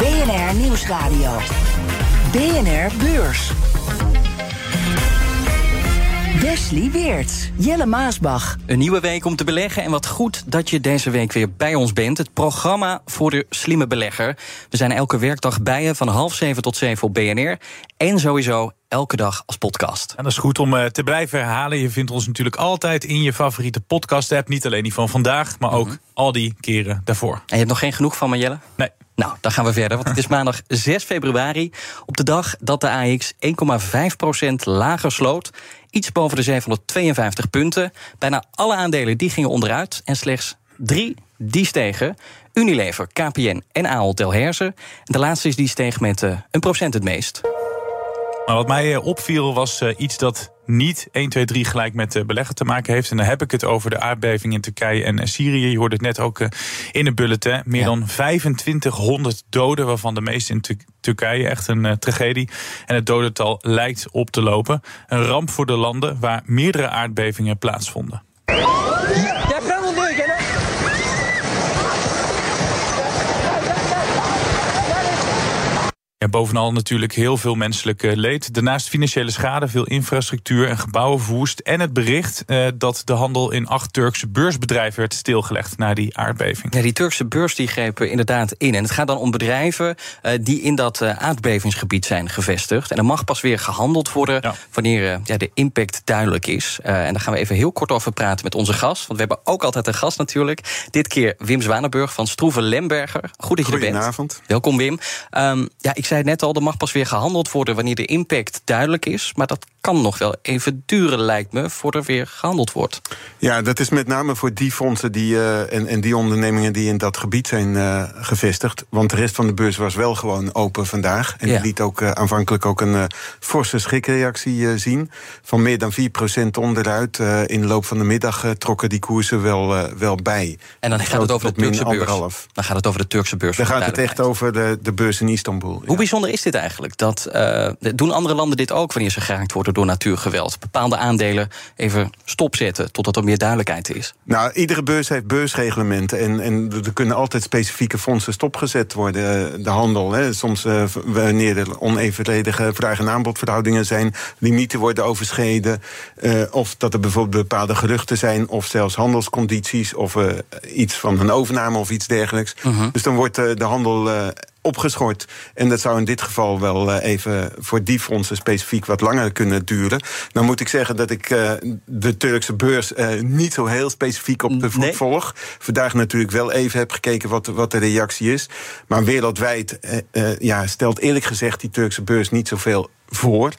BNR Nieuwsradio. BNR Beurs. Wesley Weert, Jelle Maasbach. Een nieuwe week om te beleggen en wat goed dat je deze week weer bij ons bent. Het programma voor de slimme belegger. We zijn elke werkdag bij je van half zeven tot zeven op BNR. En sowieso elke dag als podcast. En dat is goed om uh, te blijven herhalen. Je vindt ons natuurlijk altijd in je favoriete podcast-app. Niet alleen die van vandaag, maar ook al die keren daarvoor. En je hebt nog geen genoeg van me, Jelle? Nee. Nou, dan gaan we verder, want het is maandag 6 februari. Op de dag dat de AX 1,5% lager sloot. Iets boven de 752 punten. Bijna alle aandelen die gingen onderuit. En slechts drie die stegen. Unilever, KPN en Ahold Delhaize. De laatste is die steeg met uh, een procent het meest. Maar wat mij eh, opviel was uh, iets dat niet 1, 2, 3 gelijk met uh, beleggen te maken heeft. En dan heb ik het over de aardbeving in Turkije en Syrië. Je hoorde het net ook in de bulletin. Meer ja. dan 2500 doden, waarvan de meeste in Turkije. Echt een tragedie. En het dodental lijkt op te lopen. Een ramp voor de landen waar meerdere aardbevingen plaatsvonden. Ja, bovenal natuurlijk heel veel menselijk leed. Daarnaast financiële schade, veel infrastructuur en gebouwen verwoest. En het bericht eh, dat de handel in acht Turkse beursbedrijven werd stilgelegd na die aardbeving. Ja, die Turkse beurs die grepen inderdaad in. En het gaat dan om bedrijven uh, die in dat uh, aardbevingsgebied zijn gevestigd. En er mag pas weer gehandeld worden ja. wanneer ja, de impact duidelijk is. en daar gaan we even heel kort over praten met onze gast. Want we hebben ook altijd een gast natuurlijk. Dit keer Wim Zwanenburg van Stroeven Lemberger. Goed dat je er bent. Goedenavond. Welkom Wim. Um, ja, ik zei het net al, er mag pas weer gehandeld worden wanneer de impact duidelijk is. Maar dat kan nog wel even duren, lijkt me, voordat er weer gehandeld wordt. Ja, dat is met name voor die fondsen die, uh, en, en die ondernemingen die in dat gebied zijn uh, gevestigd. Want de rest van de beurs was wel gewoon open vandaag. En ja. die liet ook uh, aanvankelijk ook een forse schrikreactie zien. Van meer dan 4% onderuit. in de loop van de middag trokken die koersen wel, wel bij. En dan gaat het over de Turkse beurs. Dan gaat het over de Turkse beurs. Dan gaat het echt over de, de beurs in Istanbul. Hoe bijzonder is dit eigenlijk? Dat, doen andere landen dit ook wanneer ze geraakt worden door natuurgeweld. Bepaalde aandelen even stopzetten totdat er meer duidelijkheid is. Nou, iedere beurs heeft beursreglementen. En, en er kunnen altijd specifieke fondsen stopgezet worden. Eh, de handel. Hè. Soms uh, wanneer er onevenredige vraag- en aanbodverhoudingen zijn, limieten worden overschreden. Uh, of dat er bijvoorbeeld bepaalde geruchten zijn, of zelfs handelscondities, of iets van een overname of iets dergelijks. -huh. Dus dan wordt de handel opgeschort. En dat zou in dit geval wel uh, even voor die fondsen specifiek wat langer kunnen duren. Dan moet ik zeggen dat ik uh, de Turkse beurs uh, niet zo heel specifiek op de voet nee. volg. Vandaag natuurlijk wel even heb gekeken wat, wat de reactie is. Maar wereldwijd ja, stelt eerlijk gezegd die Turkse beurs niet zoveel voor.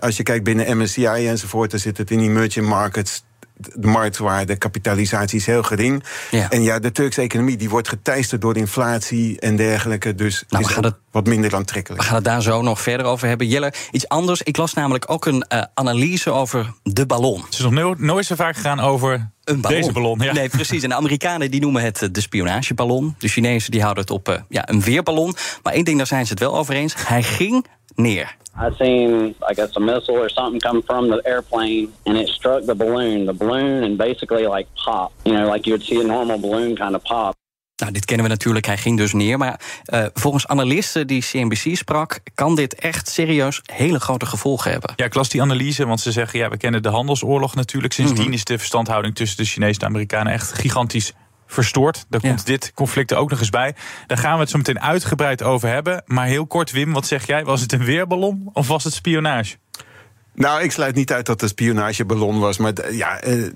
Als je kijkt binnen MSCI enzovoort, dan zit het in emerging markets de marktwaarde, kapitalisatie is heel gering. Ja. En ja, de Turkse economie die wordt geteisterd door inflatie en dergelijke. Dus nou, is het wat minder aantrekkelijk. We gaan het daar zo nog verder over hebben. Jelle, iets anders. Ik las namelijk ook een uh, analyse over de ballon. Het is nog no nooit zo vaak gegaan over een ballon. Deze ballon, ja. Nee, precies. En de Amerikanen die noemen het de spionageballon. De Chinezen die houden het op uh, ja, een weerballon. Maar één ding, daar zijn ze het wel over eens. Hij ging neer. I seen, I guess, a missile or something come from the airplane, and it struck the balloon. The balloon and basically like pop. You know, like you would see a normal balloon kind of pop. Nou, dit kennen we natuurlijk, hij ging dus neer. Maar uh, volgens analisten die CNBC sprak... kan dit echt serieus hele grote gevolgen hebben. Ja, ik las die analyse, want ze zeggen... ja, we kennen de handelsoorlog natuurlijk. Sindsdien mm -hmm. is de verstandhouding tussen de Chinezen en de Amerikanen... echt gigantisch verstoord. Daar komt ja. dit conflict er ook nog eens bij. Daar gaan we het zo meteen uitgebreid over hebben. Maar heel kort, Wim, wat zeg jij? Was het een weerballon of was het spionage? Nou, ik sluit niet uit dat het een spionageballon was. Maar ja, uh,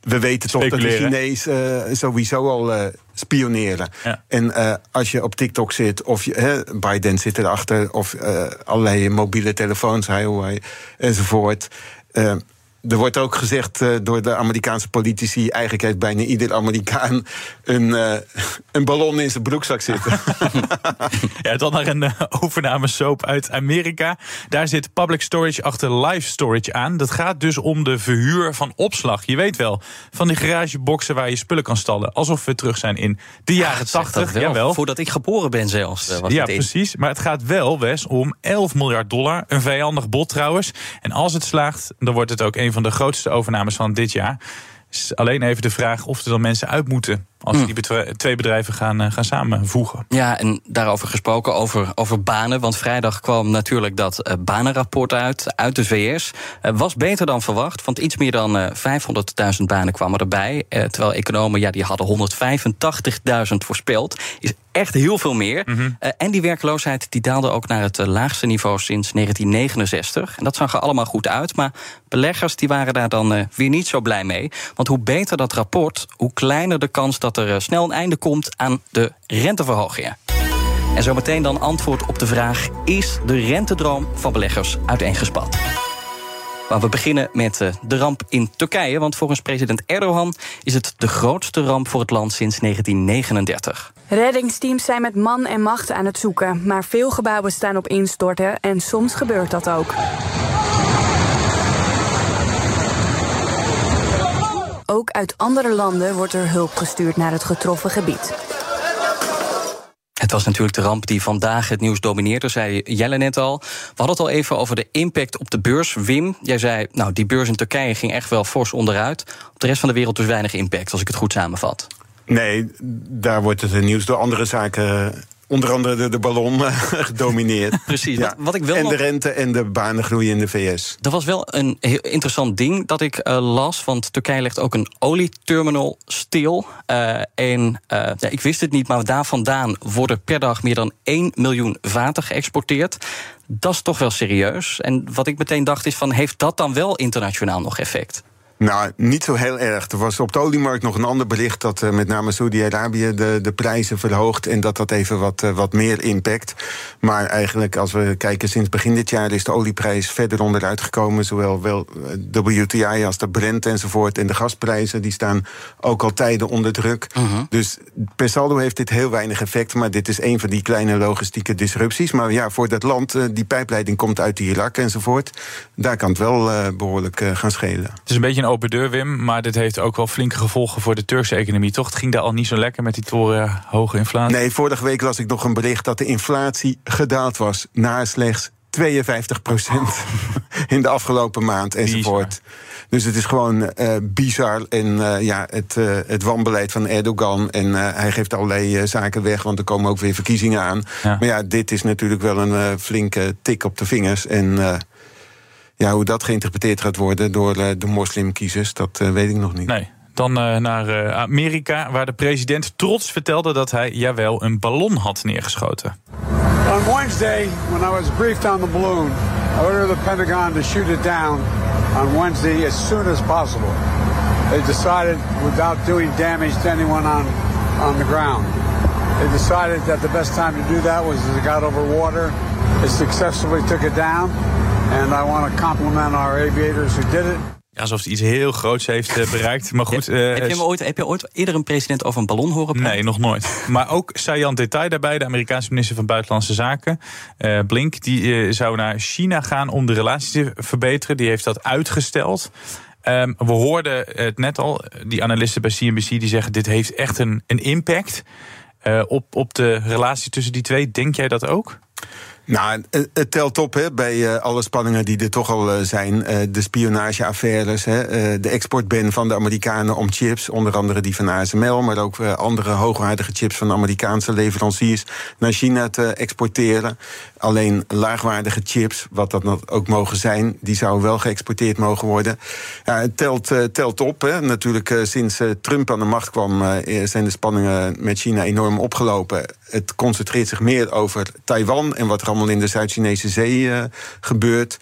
we weten toch dat de Chinezen uh, sowieso al uh, spioneren. Ja. En als je op TikTok zit, of je, Biden zit erachter... of allerlei mobiele telefoons, Huawei enzovoort er wordt ook gezegd uh, door de Amerikaanse politici... eigenlijk heeft bijna ieder Amerikaan een, uh, een ballon in zijn broekzak zitten. ja, dan naar een uh, overname soap uit Amerika. Daar zit public storage achter live storage aan. Dat gaat dus om de verhuur van opslag. Je weet wel, van die garageboxen waar je spullen kan stallen. Alsof we terug zijn in de jaren tachtig. Ja, wel. Voordat ik geboren ben zelfs. ja, precies. Maar het gaat wel, Wes, om 11 miljard dollar. Een vijandig bod trouwens. En als het slaagt, dan wordt het ook een van de grootste overnames van dit jaar. Is alleen even de vraag of er dan mensen uit moeten als hmm. die twee bedrijven gaan, uh, gaan samenvoegen. Ja, en daarover gesproken, over, over banen. Want vrijdag kwam natuurlijk dat uh, banenrapport uit, uit de VS. Uh, was beter dan verwacht, want iets meer dan 500.000 banen kwamen erbij. terwijl economen, ja, die hadden 185.000 voorspeld. Is echt heel veel meer. Mhm. en die werkloosheid die daalde ook naar het laagste niveau sinds 1969. En dat zag er allemaal goed uit. Maar beleggers die waren daar dan weer niet zo blij mee. Want hoe beter dat rapport, hoe kleiner de kans dat er eh, snel een einde komt aan de renteverhogingen. En zometeen dan antwoord op de vraag: is de rentedroom van beleggers uiteengespat? Maar we beginnen met eh, de ramp in Turkije. Want volgens president Erdogan is het de grootste ramp voor het land sinds 1939. Reddingsteams zijn met man en macht aan het zoeken. Maar veel gebouwen staan op instorten en soms gebeurt dat ook. Ook uit andere landen wordt er hulp gestuurd naar het getroffen gebied. Het was natuurlijk de ramp die vandaag het nieuws domineerde, zei Jelle net al. We hadden het al even over de impact op de beurs. Wim, jij zei, nou, die beurs in Turkije ging echt wel fors onderuit. Op de rest van de wereld dus weinig impact, als ik het goed samenvat. Nee, daar wordt het nieuws door andere zaken onder andere de, de ballon eh, gedomineerd. Precies. Wat, wat, ik en de rente en de banengroei in de VS. Dat was wel een heel interessant ding dat ik uh, las. Want Turkije legt ook een olieterminal stil. Uh, en ja, ik wist het niet, maar daar vandaan worden per dag meer dan 1 miljoen vaten geëxporteerd. Dat is toch wel serieus. En wat ik meteen dacht is van, heeft dat dan wel internationaal nog effect? Nou, niet zo heel erg. Er was op de oliemarkt nog een ander bericht dat uh, met name Saudi-Arabië de, de prijzen verhoogt en dat dat even wat, uh, wat meer impact. Maar eigenlijk, als we kijken sinds begin dit jaar, is de olieprijs verder onderuit gekomen. Zowel wel eh, WTI als de Brent enzovoort. En de gasprijzen die staan ook al tijden onder druk. Uh -huh. Dus per saldo heeft dit heel weinig effect. Maar dit is een van die kleine logistieke disrupties. Maar ja, voor dat land, die pijpleiding komt uit Irak enzovoort. Daar kan het wel behoorlijk gaan schelen. Het is een beetje open deur, Wim. Maar dit heeft ook wel flinke gevolgen voor de Turkse economie, toch? Het ging daar al niet zo lekker met die toren hoge inflatie. Nee, vorige week las ik nog een bericht dat de inflatie gedaald was naar slechts 52 procent in de afgelopen maand enzovoort. Dus het is gewoon uh, bizar. En uh, ja, het, uh, het wanbeleid van Erdogan. En hij geeft allerlei zaken weg, want er komen ook weer verkiezingen aan. Ja. Maar ja, dit is natuurlijk wel een flinke tik op de vingers. En ja, hoe dat geïnterpreteerd gaat worden door uh, de moslimkiezers, dat uh, weet ik nog niet. Nee. Dan uh, naar Amerika, waar de president trots vertelde dat hij, jawel, een ballon had neergeschoten. On Wednesday, when I was briefed on the balloon, I ordered the Pentagon to shoot it down on Wednesday as soon as possible. They decided, without doing damage to anyone on, on the ground, they decided that the best time to do that was as it got over water. They successfully took it down. And I want to compliment our aviators who did it. Ja, alsof het iets heel groots heeft uh, bereikt. Maar goed, uh, heb, je ooit, heb je ooit eerder een president over een ballon horen praten? Nee, nog nooit. maar ook saillant detail daarbij. De Amerikaanse minister van Buitenlandse Zaken, uh, Blink... die zou naar China gaan om de relaties te verbeteren. Die heeft dat uitgesteld. Um, we hoorden het net al, die analisten bij CNBC... die zeggen dit heeft echt een, een impact op, op de relatie tussen die twee. Denk jij dat ook? Nou, het telt op hè, bij uh, alle spanningen die er toch al uh, zijn. Uh, de spionageaffaires, hè, de exportban van de Amerikanen om chips, onder andere die van ASML, maar ook andere hoogwaardige chips van Amerikaanse leveranciers naar China te exporteren. Alleen laagwaardige chips, wat dat ook mogen zijn, die zouden wel geëxporteerd mogen worden. Het telt, telt op. Hè. Natuurlijk, sinds Trump aan de macht kwam, zijn de spanningen met China enorm opgelopen. Het concentreert zich meer over Taiwan en wat er in de Zuid-Chinese Zee uh, gebeurt.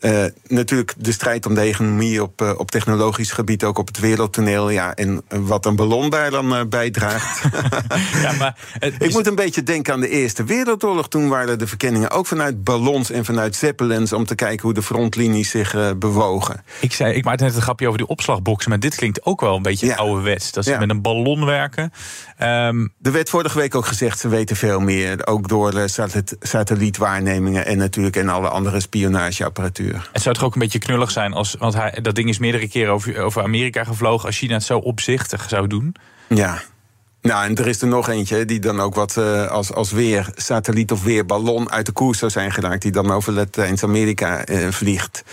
Uh, natuurlijk de strijd om de economie op, uh, op technologisch gebied, ook op het wereldtoneel. Ja, en wat een ballon daar dan uh, bijdraagt. ja, maar Ik moet een beetje denken aan de Eerste Wereldoorlog. Toen waren de verkenningen ook vanuit ballons en vanuit zeppelins om te kijken hoe de frontlinies zich bewogen. Ik zei, ik maakte net een grapje over die opslagboxen, maar dit klinkt ook wel een beetje ja. ouderwets. Dat ze ja. met een ballon werken. Um, er werd vorige week ook gezegd, ze weten veel meer. Ook door satelliet, satellietwaarnemingen en natuurlijk en alle andere spionageapparatuur. Het zou toch ook een beetje knullig zijn als. Want hij, dat ding is meerdere keren over, over Amerika gevlogen. Als China het zo opzichtig zou doen. Ja. Nou, en er is er nog eentje die dan ook wat uh, als, als weer satelliet of weerballon uit de koers zou zijn geraakt. Die dan over Latijns-Amerika uh, vliegt.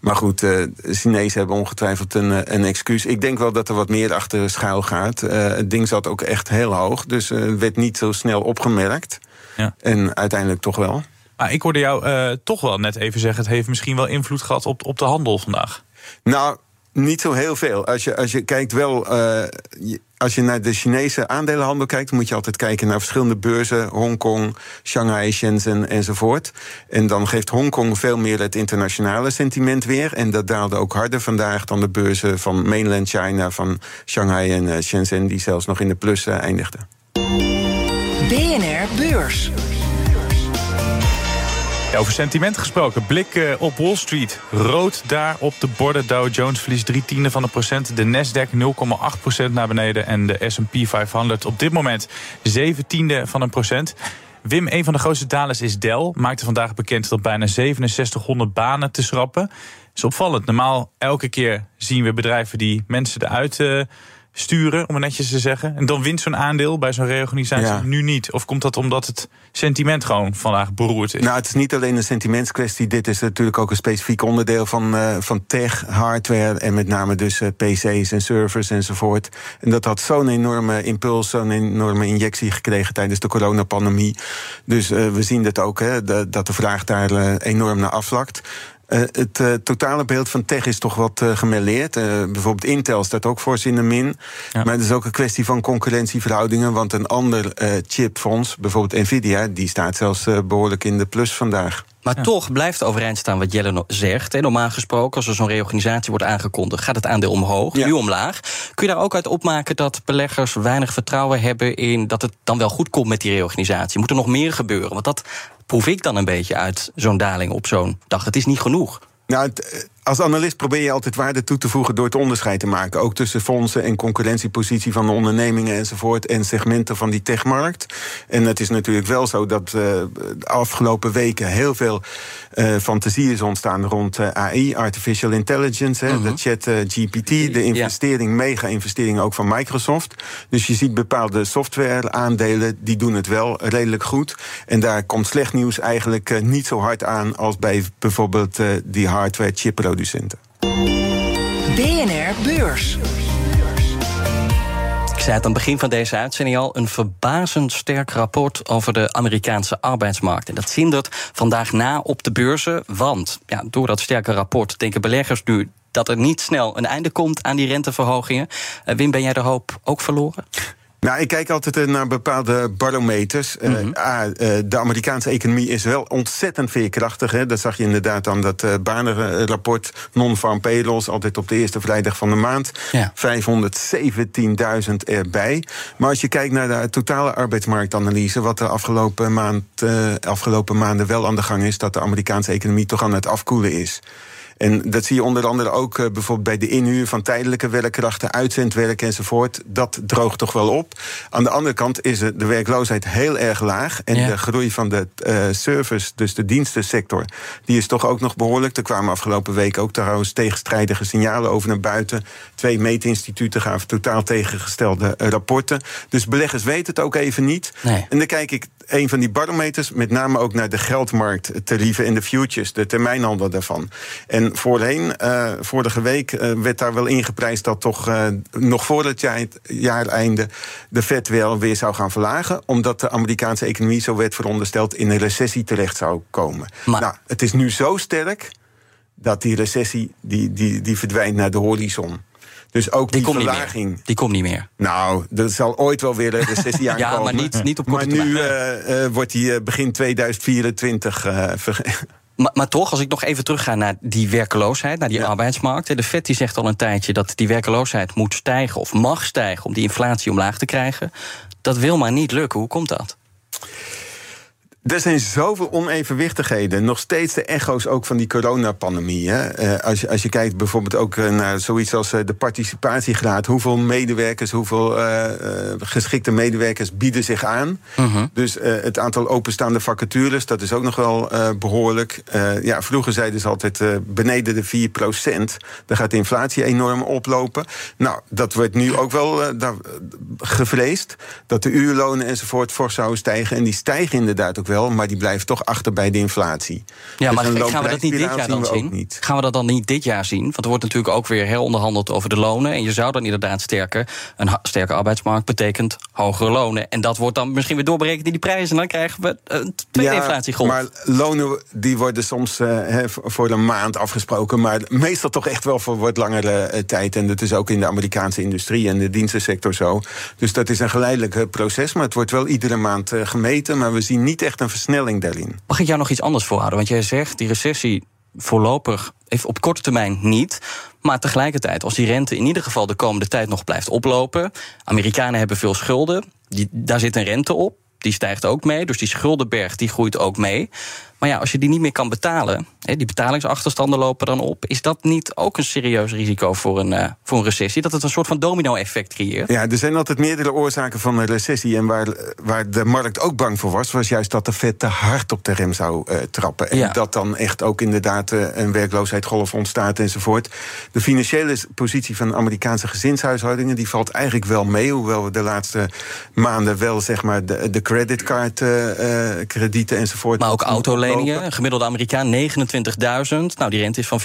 Maar goed, uh, de Chinezen hebben ongetwijfeld een, een excuus. Ik denk wel dat er wat meer achter schuil gaat. het ding zat ook echt heel hoog, dus werd niet zo snel opgemerkt. Ja. En uiteindelijk toch wel. Maar ik hoorde jou uh, toch wel net even zeggen... het heeft misschien wel invloed gehad op, op de handel vandaag. Nou, niet zo heel veel. Als je, als je kijkt wel... Uh, als je naar de Chinese aandelenhandel kijkt, moet je altijd kijken naar verschillende beurzen: Hongkong, Shanghai, Shenzhen enzovoort. En dan geeft Hongkong veel meer het internationale sentiment weer. En dat daalde ook harder vandaag dan de beurzen van mainland China, van Shanghai en uh, Shenzhen, die zelfs nog in de plus eindigden. BNR Beurs. Over sentiment gesproken. Blik uh, op Wall Street. Rood daar op de borden. Dow Jones verliest drie tiende van een procent. De Nasdaq 0,8 procent naar beneden. En de S&P 500 op dit moment 7 tiende van een procent. Wim, een van de grootste dalers is Dell. Maakte vandaag bekend dat bijna 6700 banen te schrappen. is opvallend. Normaal elke keer zien we bedrijven die mensen eruit... Uh, sturen, om het netjes te zeggen. En dan wint zo'n aandeel bij zo'n reorganisatie nu niet. Of komt dat omdat het sentiment gewoon vandaag beroerd is? Nou, het is niet alleen een sentimentskwestie. Dit is natuurlijk ook een specifiek onderdeel van, uh, van tech, hardware... en met name dus uh, pc's en servers enzovoort. En dat had zo'n enorme impuls, zo'n enorme injectie gekregen... tijdens de coronapandemie. Dus uh, we zien dat ook, hè, de, dat de vraag daar enorm naar afvlakt. Uh, het uh, totale beeld van tech is toch wat uh, bijvoorbeeld Intel staat ook voor in de min. Ja. Maar het is ook een kwestie van concurrentieverhoudingen. Want een ander chipfonds, bijvoorbeeld Nvidia, die staat zelfs behoorlijk in de plus vandaag. Maar ja. toch blijft overeind staan wat Jelle zegt. En normaal gesproken, als er zo'n reorganisatie wordt aangekondigd, gaat het aandeel omhoog, ja. nu omlaag. Kun je daar ook uit opmaken dat beleggers weinig vertrouwen hebben in dat het dan wel goed komt met die reorganisatie? Moet er nog meer gebeuren? Want dat proef ik dan een beetje uit zo'n daling op zo'n dag. Het is niet genoeg. Nou, als analist probeer je altijd waarde toe te voegen door het onderscheid te maken. Ook tussen fondsen en concurrentiepositie van de ondernemingen enzovoort. En segmenten van die techmarkt. En het is natuurlijk wel zo dat uh, de afgelopen weken heel veel uh, fantasie is ontstaan rond uh, AI, artificial intelligence, -hmm. de chat GPT, de investering, ja. mega-investering ook van Microsoft. Dus je ziet bepaalde software-aandelen die doen het wel redelijk goed. En daar komt slecht nieuws eigenlijk niet zo hard aan als bij bijvoorbeeld die hardware-chip BNR Beurs. Ik zei het aan het begin van deze uitzending al: een verbazend sterk rapport over de Amerikaanse arbeidsmarkt. En dat zindert vandaag na op de beurzen. Want ja, door dat sterke rapport denken beleggers nu dat er niet snel een einde komt aan die renteverhogingen. Uh, Wim, ben jij de hoop ook verloren? Nou, ik kijk altijd eh, naar bepaalde barometers. Mm -hmm. uh, de Amerikaanse economie is wel ontzettend veerkrachtig. Hè. Dat zag je inderdaad aan dat uh, banenrapport. Non-farm payrolls, altijd op de eerste vrijdag van de maand. Ja. 517.000 erbij. Maar als je kijkt naar de totale arbeidsmarktanalyse... wat de afgelopen, maand, afgelopen maanden wel aan de gang is... dat de Amerikaanse economie toch aan het afkoelen is. En dat zie je onder andere ook uh, bijvoorbeeld bij de inhuur van tijdelijke werkkrachten, uitzendwerk enzovoort. Dat droogt toch wel op. Aan de andere kant is de werkloosheid heel erg laag. En ja. de groei van de uh, service, dus de dienstensector, die is toch ook nog behoorlijk. Er kwamen afgelopen week ook trouwens tegenstrijdige signalen over naar buiten. Twee meetinstituten gaven totaal tegengestelde uh, rapporten. Dus beleggers weten het ook even niet. Nee. En dan kijk ik een van die barometers, met name ook naar de geldmarkttarieven en de futures, de termijnhandel daarvan. En voorheen, uh, vorige week, uh, werd daar wel ingeprijsd dat toch uh, nog voor het jaar, jaareinde de Fed wel weer zou gaan verlagen, omdat de Amerikaanse economie, zo werd verondersteld, in een recessie terecht zou komen. Maar... Nou, het is nu zo sterk dat die recessie die, die, die verdwijnt naar de horizon. Dus ook die, die verlaging. Die komt niet meer. Nou, er zal ooit wel weer een recessie aankomen. ja, maar niet, niet op korte Maar nu uh, uh, wordt die uh, begin 2024 uh, Maar, maar, toch, als ik nog even terugga naar die werkeloosheid, naar die arbeidsmarkt. De FED die zegt al een tijdje dat die werkeloosheid moet stijgen of mag stijgen om die inflatie omlaag te krijgen. Dat wil maar niet lukken. Hoe komt dat? Er zijn zoveel onevenwichtigheden. Nog steeds de echo's ook van die coronapandemie. Hè? Uh, als, je, als je kijkt bijvoorbeeld ook uh, naar zoiets als uh, de participatiegraad. Hoeveel medewerkers, hoeveel geschikte medewerkers bieden zich aan. -huh. Dus het aantal openstaande vacatures, dat is ook nog wel behoorlijk. ja, vroeger zeiden ze altijd beneden de 4 procent. Dan gaat de inflatie enorm oplopen. Nou, dat wordt nu ook wel gevreesd. Dat de uurlonen enzovoort fors zouden stijgen. En die stijgen inderdaad ook wel, maar die blijft toch achter bij de inflatie. Ja, dus maar gaan we dat niet dit jaar dan zien? Niet. Gaan we dat dan niet dit jaar zien? Want er wordt natuurlijk ook weer heronderhandeld over de lonen. En je zou dan inderdaad sterker. Een sterke arbeidsmarkt betekent hogere lonen. En dat wordt dan misschien weer doorberekend in die prijzen. En dan krijgen we een tweede ja, inflatiegolf. Maar lonen die worden soms uh, voor een maand afgesproken. Maar meestal toch echt wel voor wat langere uh, tijd. En dat is ook in de Amerikaanse industrie en de dienstensector zo. Dus dat is een geleidelijk proces. Maar het wordt wel iedere maand uh, gemeten. Maar we zien niet echt een versnelling daarin. Mag ik jou nog iets anders voorhouden? Want jij zegt die recessie voorlopig even op korte termijn niet. Maar tegelijkertijd, als die rente in ieder geval de komende tijd nog blijft oplopen. Amerikanen hebben veel schulden. Die, daar zit een rente op. Die stijgt ook mee. Dus die schuldenberg die groeit ook mee. Maar ja, als je die niet meer kan betalen, die betalingsachterstanden lopen dan op, is dat niet ook een serieus risico voor een, uh, voor een recessie? Dat het een soort van domino-effect creëert? Ja, er zijn altijd meerdere oorzaken van een recessie. En waar, waar de markt ook bang voor was, was juist dat de Fed te hard op de rem zou uh, trappen. En ja. dat dan echt ook inderdaad uh, een werkloosheidsgolf ontstaat enzovoort. De financiële positie van Amerikaanse gezinshuishoudingen die valt eigenlijk wel mee. Hoewel we de laatste maanden wel zeg maar de, de creditcard kredieten enzovoort. Maar ook autoleningen een gemiddelde Amerikaan 29.000. Nou, die rente is van 4,5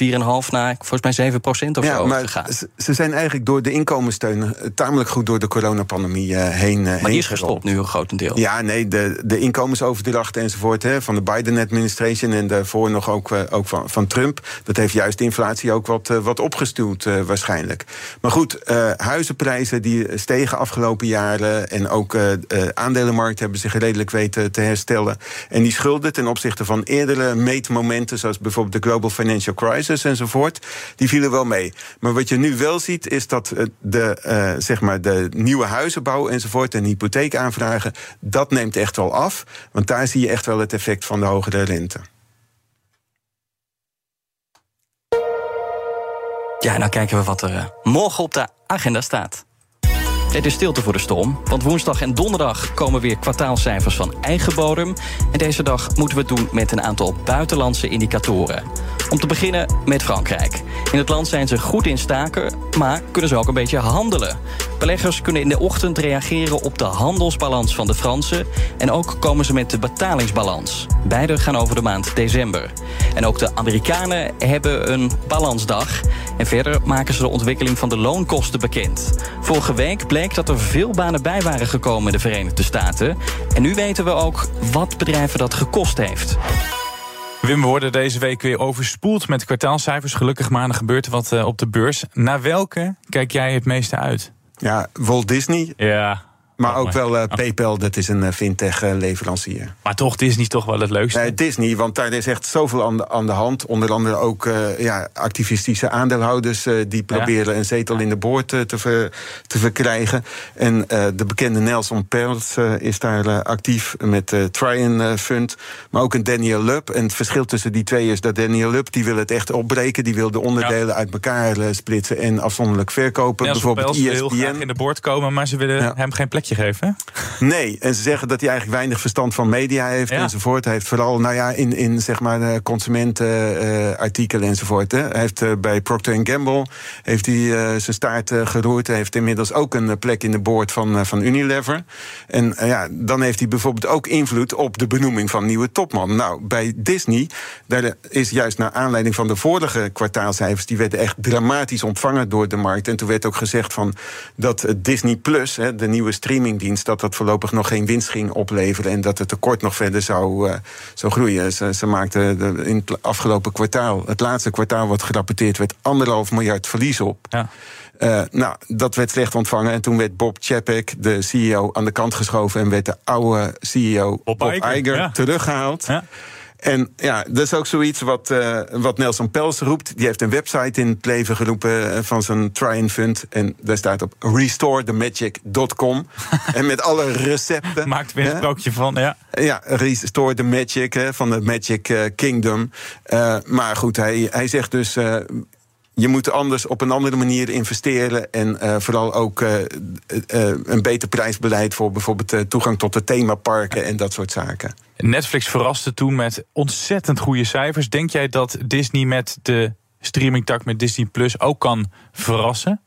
naar volgens mij 7 procent of ja, zo maar gegaan. Ze zijn eigenlijk door de inkomenssteun uh, tamelijk goed door de coronapandemie uh, heen. Uh, maar heen die is gestopt nu een grotendeel. Ja, nee, de, de inkomensoverdrachten enzovoort hè, van de Biden-administration en daarvoor nog ook, uh, ook van, van Trump. Dat heeft juist de inflatie ook wat, wat opgestuwd waarschijnlijk. Maar goed, huizenprijzen die stegen afgelopen jaren en ook aandelenmarkt hebben zich redelijk weten te herstellen. En die schulden ten opzichte van van eerdere meetmomenten, zoals bijvoorbeeld de Global Financial Crisis enzovoort, die vielen wel mee. Maar wat je nu wel ziet, is dat de, uh, zeg maar de nieuwe huizenbouw enzovoort en hypotheekaanvragen, dat neemt echt wel af. Want daar zie je echt wel het effect van de hogere rente. Ja, nou kijken we wat er uh, morgen op de agenda staat. Het is stilte voor de storm, want woensdag en donderdag komen weer kwartaalcijfers van eigen bodem. En deze dag moeten we het doen met een aantal buitenlandse indicatoren. Om te beginnen met Frankrijk. In het land zijn ze goed in staken, maar kunnen ze ook een beetje handelen. Beleggers kunnen in de ochtend reageren op de handelsbalans van de Fransen. En ook komen ze met de betalingsbalans. Beide gaan over de maand december. En ook de Amerikanen hebben een balansdag. En verder maken ze de ontwikkeling van de loonkosten bekend. Vorige week bleek dat er veel banen bij waren gekomen in de Verenigde Staten. En nu weten we ook wat bedrijven dat gekost heeft. Wim, we worden deze week weer overspoeld met kwartaalcijfers. Gelukkig maar, er gebeurt wat uh, op de beurs. Naar welke kijk jij het meeste uit? Ja, Walt Disney. Ja, maar ook wel uh, PayPal, dat is een uh, fintech-leverancier. Maar toch, Disney is toch wel het leukste? Uh, Disney, want daar is echt zoveel aan de, aan de hand. Onder andere ook ja, activistische aandeelhouders... die proberen ja. een zetel in de boord te, ver, te verkrijgen. En de bekende Nelson Peltz is daar actief met de Tryon Fund. Maar ook een Daniel Lub. En het verschil tussen die twee is dat Daniel Lub... die wil het echt opbreken. Die wil de onderdelen ja. uit elkaar splitsen en afzonderlijk verkopen. Nelson Bijvoorbeeld Peltz wil heel graag in de boord komen... maar ze willen hem geen plekje geven? Nee, en ze zeggen dat hij eigenlijk weinig verstand van media heeft ja. enzovoort. Hij heeft vooral nou ja, in, in zeg maar, consumentenartikelen uh, enzovoort. Hè. Hij heeft uh, bij Procter Gamble heeft hij, uh, zijn staart geroerd. Hij heeft inmiddels ook een plek in de board van, van Unilever. En ja, dan heeft hij bijvoorbeeld ook invloed op de benoeming van nieuwe topman. Nou, bij Disney, daar is juist naar aanleiding van de vorige kwartaalcijfers... die werden echt dramatisch ontvangen door de markt. En toen werd ook gezegd van dat Disney Plus, hè, de nieuwe streamingdienst, dat dat voorlopig nog geen winst ging opleveren en dat het tekort nog verder zou, uh, zou groeien. Ze, ze maakten de, in het afgelopen kwartaal, het laatste kwartaal wat gerapporteerd werd, anderhalf miljard verlies op. Ja. Uh, nou, dat werd slecht ontvangen. En toen werd Bob Chapek, de CEO, aan de kant geschoven. En werd de oude CEO, Bob, Bob Iger, Iger ja. teruggehaald. Ja. En ja, dat is ook zoiets wat, uh, wat Nelson Pels roept. Die heeft een website in het leven geroepen uh, van zijn Try Fund. En daar staat op restorethemagic.com. en met alle recepten. Maakt weer een sprookje van, ja. Ja, Restore the Magic hè, van de Magic uh, Kingdom. maar goed, hij, hij zegt dus je moet anders op een andere manier investeren. En uh, vooral ook uh, uh, een beter prijsbeleid voor bijvoorbeeld toegang tot de themaparken en dat soort zaken. Netflix verraste toen met ontzettend goede cijfers. Denk jij dat Disney met de streamingtak met Disney Plus ook kan verrassen?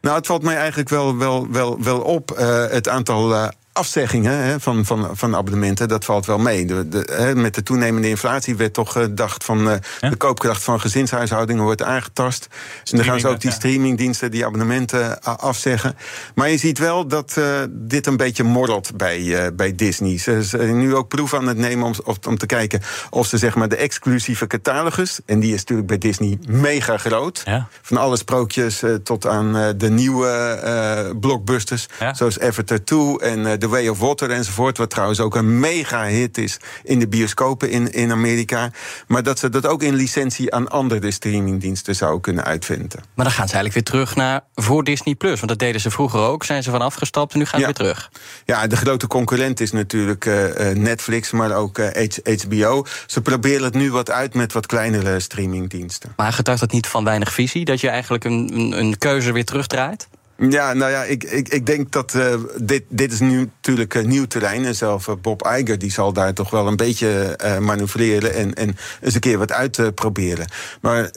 Nou, het valt mij eigenlijk wel, wel, wel, wel op. het aantal afzeggingen hè, van, van, van abonnementen, dat valt wel mee. De, de, hè, met de toenemende inflatie werd toch gedacht van uh, de koopkracht van gezinshuishoudingen wordt aangetast. en dan gaan ze ook die streamingdiensten die abonnementen afzeggen. Maar je ziet wel dat uh, dit een beetje morrelt bij, uh, bij Disney. Ze zijn nu ook proef aan het nemen om, om te kijken of ze zeg maar de exclusieve catalogus, en die is natuurlijk bij Disney mega groot. Ja. Van alle sprookjes tot aan de nieuwe blockbusters, ja. zoals Avatar 2 en The Way of Water enzovoort. Wat trouwens ook een mega hit is in de bioscopen in, in Amerika. Maar dat ze dat ook in licentie aan andere streamingdiensten zouden kunnen uitvinden. Maar dan gaan ze eigenlijk weer terug naar voor Disney Plus. Want dat deden ze vroeger ook. Zijn ze van afgestapt en nu gaan ze weer terug. Ja, de grote concurrent is natuurlijk uh, Netflix, maar ook uh, HBO. Ze proberen het nu wat uit met wat kleinere streamingdiensten. Maar getuigt dat niet van weinig visie? Dat je eigenlijk een, een, een keuze weer terugdraait? Ja, nou ja, ik, ik, ik denk dat uh, dit, dit is nu natuurlijk uh, nieuw terrein. En zelf uh, Bob Iger die zal daar toch wel een beetje manoeuvreren en, en eens een keer wat uitproberen. maar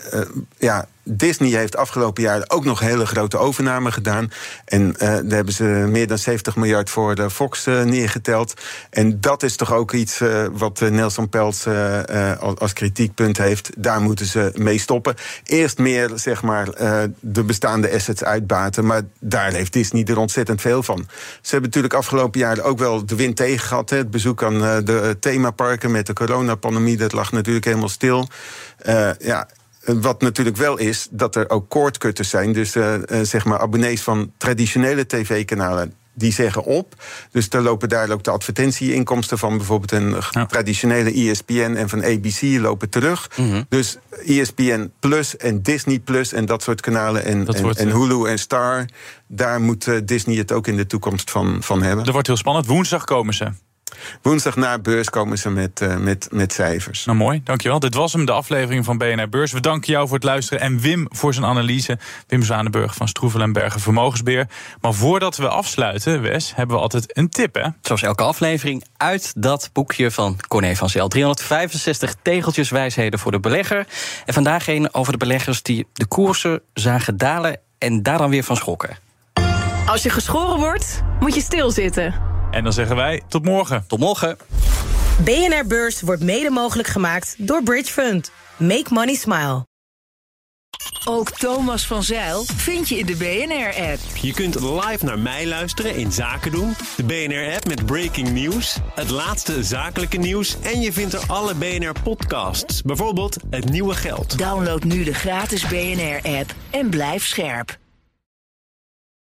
ja, Disney heeft afgelopen jaar ook nog hele grote overnamen gedaan. En uh, daar hebben ze meer dan 70 miljard voor de Fox uh, neergeteld. En dat is toch ook iets uh, wat Nelson Peltz als kritiekpunt heeft. Daar moeten ze mee stoppen. Eerst meer, zeg maar, de bestaande assets uitbaten. Maar daar heeft Disney er ontzettend veel van. Ze hebben natuurlijk afgelopen jaar ook wel de wind tegen gehad. Hè. Het bezoek aan de themaparken met de coronapandemie, dat lag natuurlijk helemaal stil. ja, wat natuurlijk wel is, dat er ook koordkutters zijn. Dus uh, zeg maar abonnees van traditionele tv-kanalen die zeggen op. Dus daar lopen daar ook de advertentieinkomsten van bijvoorbeeld een traditionele ESPN en van ABC lopen terug. Mm Dus ESPN Plus en Disney Plus en dat soort kanalen en, en, en, Hulu en Star, daar moet Disney het ook in de toekomst van, van hebben. Dat wordt heel spannend. Woensdag komen ze. Woensdag na beurs komen ze met, uh, met, met cijfers. Nou mooi, dankjewel. Dit was hem, de aflevering van BNR Beurs. We danken jou voor het luisteren en Wim voor zijn analyse. Wim Zwanenburg van Stroevel en Bergen Vermogensbeheer. Maar voordat we afsluiten, Wes, hebben we altijd een tip, hè? Zoals elke aflevering uit dat boekje van Corné van Zel. 365 tegeltjes wijsheden voor de belegger. En vandaag een over de beleggers die de koersen zagen dalen en daar dan weer van schokken. Als je geschoren wordt, moet je stilzitten. En dan zeggen wij tot morgen. Tot morgen. BNR Beurs wordt mede mogelijk gemaakt door Bridge Fund. Make money smile. Ook Thomas van Zeil vind je in de BNR-app. Je kunt live naar mij luisteren in Zaken doen. De BNR-app met breaking news, het laatste zakelijke nieuws... en je vindt er alle BNR-podcasts, bijvoorbeeld Het Nieuwe Geld. Download nu de gratis BNR-app en blijf scherp.